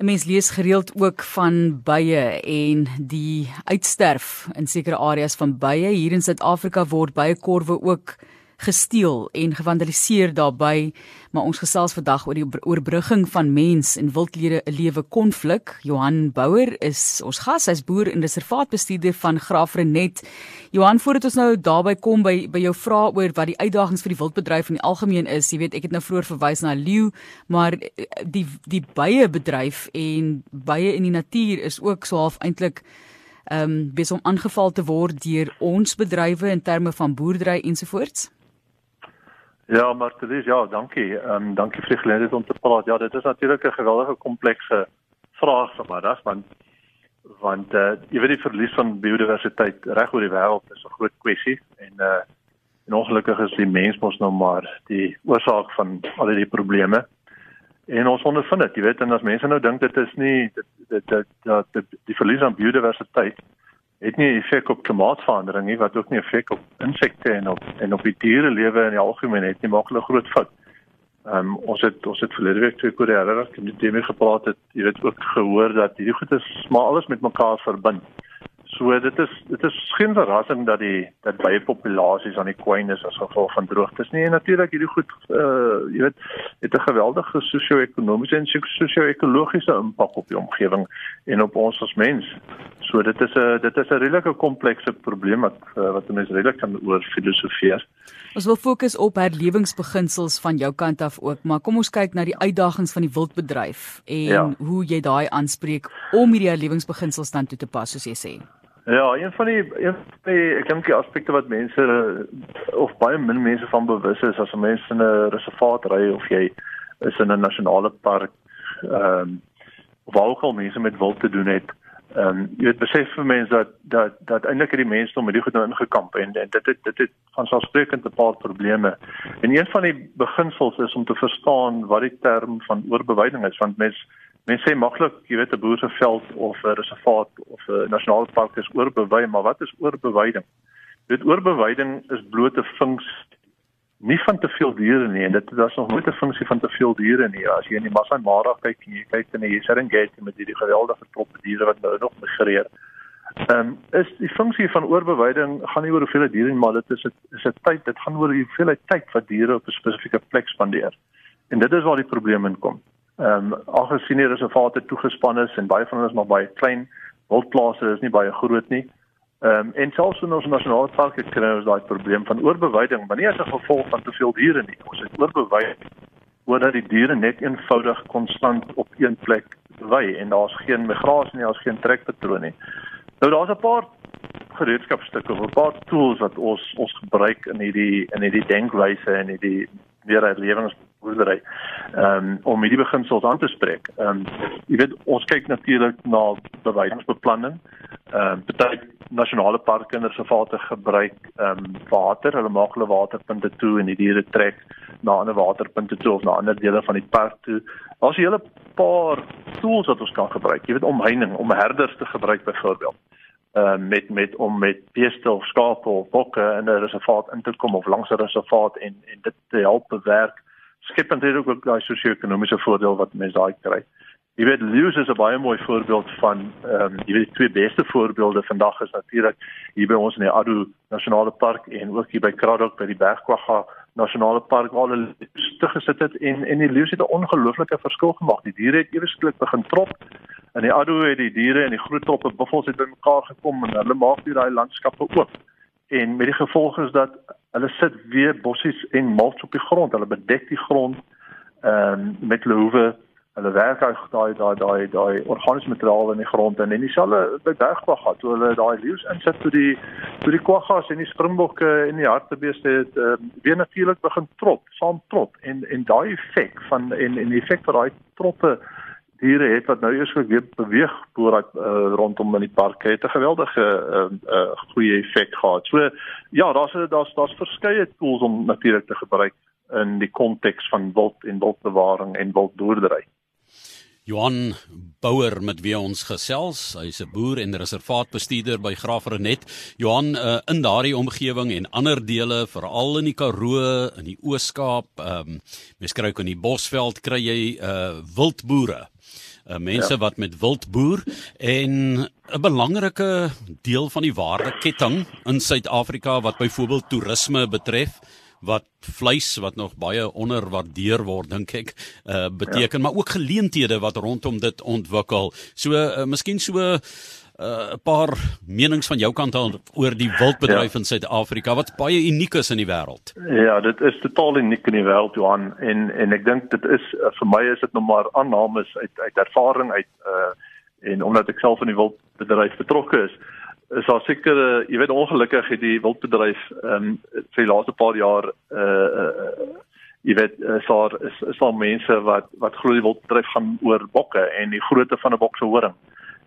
'n Mens lees gereeld ook van bye en die uitsterf in sekere areas van bye. Hier in Suid-Afrika word byekorwe ook gesteel en gevandaliseer daarbey, maar ons gesels vandag oor die oorbrugging van mens en wildlede 'n lewe konflik. Johan Bouwer is ons gas, hy's boer en reservaatbestuurder van Graafrenet. Johan, voordat ons nou daarby kom by by jou vraag oor wat die uitdagings vir die wildbedryf in die algemeen is, jy weet ek het nou vroeër verwys na leeu, maar eh, die die bye bedryf en bye in die natuur is ook so half eintlik ehm um, besig om aangeval te word deur ons bedrywe in terme van boerdery ensovoorts. Ja, maar dit is ja, dankie. Ehm um, dankie vir die geleentheid om te praat. Ja, dit is natuurlik 'n geweldige komplekse vraag vanmiddag want want eh uh, jy weet die verlies van biodiversiteit reg oor die wêreld is 'n groot kwessie en eh uh, en ongelukkig is die mens mos nou maar die oorsaak van al die probleme. En ons ondervind dit, jy weet, en as mense nou dink dit is nie dit dit dat die verlies aan biodiversiteit het nie 'n effek op klimaatsverandering nie wat ook nie 'n effek op insekte en op en op die diere lewe in die algemeen het nie maak hulle groot fout. Ehm um, ons het ons het verlede week twee Koreane wat met die teemie gepraat het, jy weet ook gehoor dat hierdie goed is maar alles met mekaar verbind. So dit is dit is geen verrassing dat die dat baie populasies aan die kwyn is as gevolg van droogtes nie. En natuurlik hierdie goed uh jy weet het 'n geweldige sosio-ekonomiese en sosio-ekologiese impak op die omgewing en op ons as mens. So dit is 'n dit is 'n redelike komplekse probleem wat uh, wat mense redelik kan oor filosofeer. Ons wil fokus op herlewingsbeginsels van jou kant af ook, maar kom ons kyk na die uitdagings van die wildbedryf en ja. hoe jy daai aanspreek om hierdie herlewingsbeginsels dan toe te pas soos jy sê. Ja, een van die een van die ek dink die aspekte wat mense of baie min mense van bewus is as 'n mens in 'n reservaat ry of jy is in 'n nasionale park ehm um, waar ook al mense met wild te doen het. Ehm um, jy weet besef vir mense dat dat dat eintlik het die mense om met die goed nou ingekamp en, en dit het dit het van selfsprekend 'n paar probleme. En een van die beginsels is om te verstaan wat die term van oorbewyding is want mense Mense sê maklik, jy weet 'n boer se veld of 'n reservaat of 'n nasionale park is oorbewy, maar wat is oorbewyding? Dit oorbewyding is bloot 'n funksie nie van te veel diere nie en dit is nog nooit 'n funksie van te veel diere nie. As jy in die Masai Mara kyk en jy kyk in die Serengeti met hierdie geweldige troppe diere wat nou nog migreer. Ehm um, is die funksie van oorbewyding gaan nie oor hoeveel diere nie, maar dit is dit is 'n tyd, dit gaan oor hoeveel tyd wat diere op 'n spesifieke plek spandeer. En dit is waar die probleem inkom. Ehm um, algesien die reservate toegespan is en baie van hulle is maar baie klein, wildplase is nie baie groot nie. Ehm um, en selfs in ons nasionale parke kry ons daai probleem van oorbewyding, maar nie as 'n gevolg van te veel diere nie. Ons het oorbewyd omdat die diere net eenvoudig konstant op een plek wy en daar's geen migrasie nie, daar's geen trekpatroon nie. Nou daar's 'n paar gereedskapstukke 'n paar tools wat ons ons gebruik in hierdie in hierdie denkwyse en hierdie weer herlewings boerdery um, om hierdie beginsels aan te spreek. Ehm um, jy weet ons kyk natuurlik na bewydingsbeplanning. Ehm um, baie nasionale parke en reservate gebruik ehm um, water. Hulle maak hulle waterpunte toe en die diere trek na ander waterpunte toe of na ander dele van die park toe. Daar's 'n hele paar tools wat ons kan gebruik. Jy weet omheining, om herders te gebruik byvoorbeeld. Uh, met met om met beeste of skape of bokke in 'n reservaat in te kom of langs 'n reservaat en en dit te help bewerk skep natuurlik ook daai sosio-ekonomiese voordeel wat mense daai kry. Jy weet Lewis is 'n baie mooi voorbeeld van ehm um, jy weet die twee beste voorbeelde vandag is natuurlik hier by ons in die Adu Nasionale Park en ook hier by Kraddock by die Bergkwagga Nasionale Park waar hulle stig gesit het en en die Lewis het 'n ongelooflike verskil gemaak. Die diere het eweslik begin trop. In die Adu het die diere en die groot troppe buffels het bymekaar gekom en hulle maak hier daai landskappe oop. En met die gevolg is dat hulle sit weer bossies en mulch op die grond. Hulle bedek die grond ehm um, met loewe. Hulle werk uit daai daai daai daai organiese materiaal in die grond en en dieselfde by bergkwagga toe hulle daai leeu's insit toe die toe die kwaggas en die springbokke en die hartebeeste het um, weer natuurlik begin trop, saam trop en en daai effek van en en die effek van daai troppe diere het wat nou eers weer beweeg vooruit uh, rondom in die park het 'n geweldige uh, uh, goeie effek gehad. So ja, daar's daar's daar's verskeie tools om natuurlik te gebruik in die konteks van wild en wildbewaring en wildboerdery. Johan Bouwer met wie ons gesels, hy's 'n boer en reservaatbestuurder by Graafrenet. Johan uh, in daardie omgewing en ander dele, veral in die Karoo, in die Oos-Kaap, ehm um, mens kry ook in die Bosveld kry jy uh wildboere uh, mense ja. wat met wild boer en 'n belangrike deel van die waardeketting in Suid-Afrika wat byvoorbeeld toerisme betref wat vleis wat nog baie onderwaardeer word dink ek uh, beteken ja. maar ook geleenthede wat rondom dit ontwikkel. So uh, miskien so 'n uh, paar menings van jou kant oor die wildbedryf ja. in Suid-Afrika wat baie uniek is in die wêreld. Ja, dit is totaal uniek in die wêreld Johan en en ek dink dit is uh, vir my is dit nog maar aannames uit uit ervaring uit uh en omdat ek self in die wildbedryf betrokke is, is daar seker uh, jy weet ongelukkig het die wildbedryf ehm um, vir die laaste paar jaar uh, uh jy weet daar is is daar mense wat wat glo die wildbedryf gaan oor bokke en die grootte van 'n bok se horing.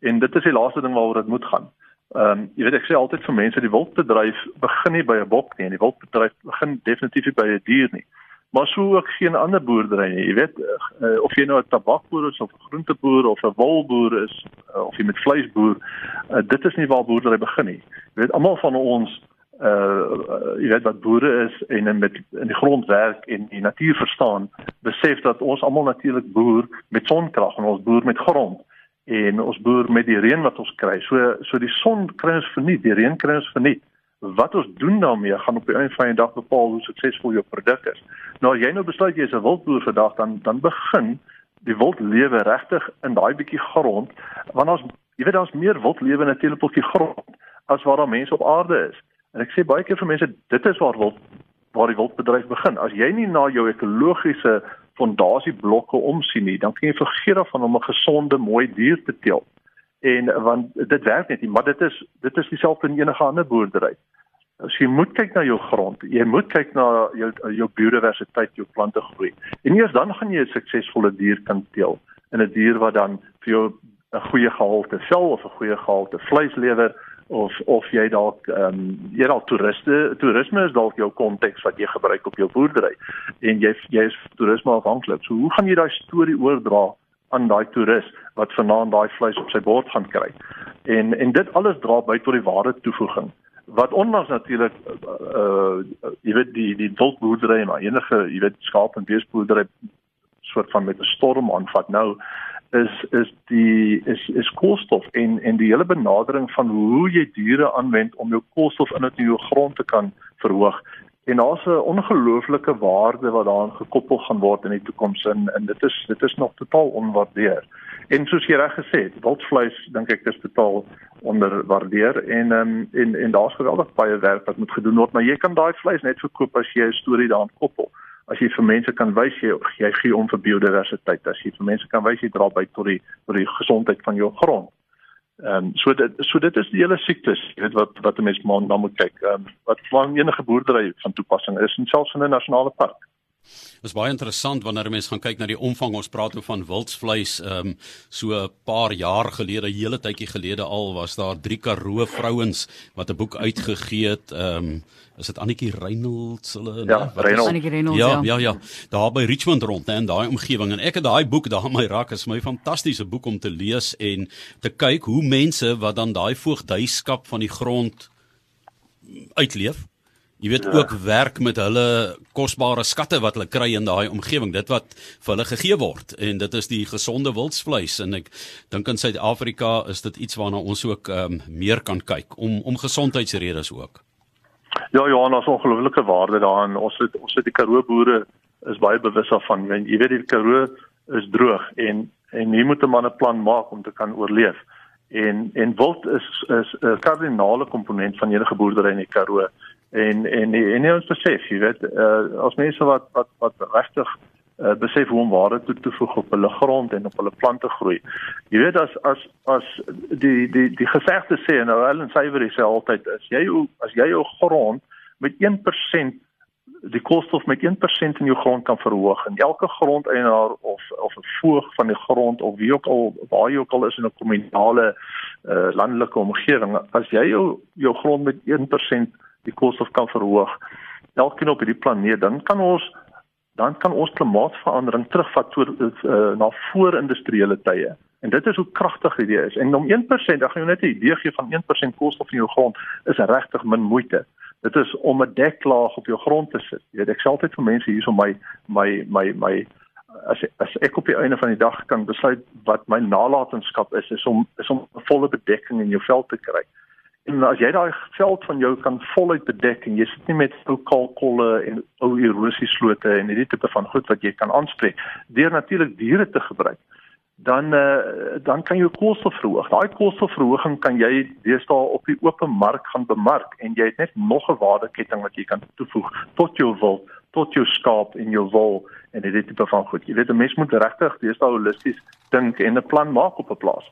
En dit is die laaste ding waaroor dit moet gaan. Ehm um, jy weet ek sê altyd vir mense die wildbedryf begin nie by 'n bok nie en die wildbedryf begin definitief nie by 'n dier nie. Maar so ook geen ander boerdery nie. Jy weet uh, of jy nou 'n tabakboer is of 'n groenteboer of 'n wolboer is uh, of jy met vleis boer, uh, dit is nie waar boerdery begin nie. Jy weet almal van ons uh, uh jy weet wat boere is en met in die grond werk en die natuur verstaan, besef dat ons almal natuurlik boer met sonkrag en ons boer met grond en ons boer met die reën wat ons kry. So so die son kry ons verniet, die reën kry ons verniet. Wat ons doen daarmee gaan op die einde van die dag bepaal hoe suksesvol jou produk is. Nou as jy nou besluit jy is 'n wildboer vandag dan dan begin die wildlewe regtig in daai bietjie grond want ons jy weet daar's meer wildlewe natuurlik op die grond as waar daar mense op aarde is. En ek sê baie keer vir mense dit is waar wild waar die wildbedryf begin. As jy nie na jou ekologiese fondasieblokke omsien nie, dan kan jy vergeet af van om 'n gesonde, mooi dier te teel. En want dit werk net nie, maar dit is dit is dieselfde in enige ander boerdery. As jy moet kyk na jou grond, jy moet kyk na jou jou biodiversiteit, jou plante groei. En eers dan gaan jy 'n suksesvolle dier kan teel. En 'n dier wat dan vir jou 'n goeie gehalte vel of 'n goeie gehalte vleis lewer of of jy dalk ehm um, jy dalk toeriste toerisme is dalk jou konteks wat jy gebruik op jou boerdery en jy jy is toerisme afhanklik. So hoe gaan jy daai storie oordra aan daai toerist wat vanaand daai vleis op sy bord gaan kry? En en dit alles dra by tot die waarde toevoeging wat onlangs natuurlik uh, uh jy weet die die wildboerdery maar enige jy weet skaap en beesboerdery soort van met 'n storm aanvat nou is is die is is koolstof en en die hele benadering van hoe jy diere aanwend om jou koolstof in jou grond te kan verhoog. En daar's 'n ongelooflike waarde wat daaraan gekoppel gaan word in die toekoms en en dit is dit is nog totaal onwaardeer. En soos jy reg gesê het, wildvleis dink ek is totaal onderwaardeer en um, en en daar's geweldig baie werk wat moet gedoen word, maar jy kan daai vleis net verkoop as jy 'n storie daaraan koppel as jy vir mense kan wys jy jy gee om vir biodiversiteit as jy vir mense kan wys jy dra by tot die tot die gesondheid van jou grond. Ehm um, so dit so dit is die hele siektes jy weet wat wat 'n mens maar na moet kyk ehm um, wat van enige boerdery van toepassing is en selfs in 'n nasionale park. Dit is baie interessant wanneer mense gaan kyk na die omvang. Ons praat oor van wildsvleis. Ehm um, so 'n paar jaar gelede, hele tydjie gelede al was daar drie Karoo vrouens wat 'n boek uitgegee het. Ehm um, is dit Annetjie Reynolds hulle Ja, Reynolds. Annetjie Reynolds. Ja, ja, ja. Daar by Richmond rond, hè, in daai omgewing en ek het daai boek daar in my rak. Is my fantastiese boek om te lees en te kyk hoe mense wat dan daai voogdyskap van die grond uitleef Jy weet ja. ook werk met hulle kosbare skatte wat hulle kry in daai omgewing, dit wat vir hulle gegee word en dit is die gesonde wildsvleis en ek dink in Suid-Afrika is dit iets waarna ons ook um, meer kan kyk om om gesondheidsredes ook. Ja, ja, ons ongelooflike waarde daarin. Ons het ons het die Karoo boere is baie bewus daarvan. Jy weet die Karoo is droog en en jy moet 'n man 'n plan maak om te kan oorleef. En en wild is is 'n kardinale komponent van enige boerdery in die Karoo en en en nie ons besef jy weet uh, as mense wat wat wat regtig uh, besef hoe om waarde toe te voeg op hulle grond en op hulle plante groei. Jy weet as as as die die die gesegde sê nou Ellen Syvery sê altyd as jy as jy jou grond met 1% die koolstof met 1% in jou grond kan verhoog en elke grondeienaar of of 'n voog van die grond of wie ook al waar jy ook al is in 'n kommunale uh, landelike omgewing as jy jou jou grond met 1% die koolstof kan verhoog. Elkeen op hierdie planeet dan kan ons dan kan ons klimaatsverandering terugvat tot uh, na voor-industriële tye. En dit is hoe kragtig hierdie is. En om 1% dan gaan jy net 'n idee gee van 1% koolstof in jou grond is regtig min moeite. Dit is om 'n deklaag op jou grond te sit. Jy weet ek sê altyd vir mense hier so my my my my as as ek op die einde van die dag kan besluit wat my nalatenskap is is om is om 'n volle bedekking in jou veld te kry. En as jy daai veld van jou kan voluit bedek en jy sit nie met ou kalkolle en ou erosieslote en hierdie tipe van goed wat jy kan aanspreek deur natuurlik diere te gebruik dan uh, dan kan jy koolstof verhoog. Daai koolstofverhoging kan jy deesdae op die open mark gaan bemark en jy het net nog 'n waardeketting wat jy kan toevoeg tot jou wil, tot jou skaap en jou wol en dit tipe van goed. Jy weet 'n mens moet regtig deesdae holisties dink en 'n plan maak op 'n plaas.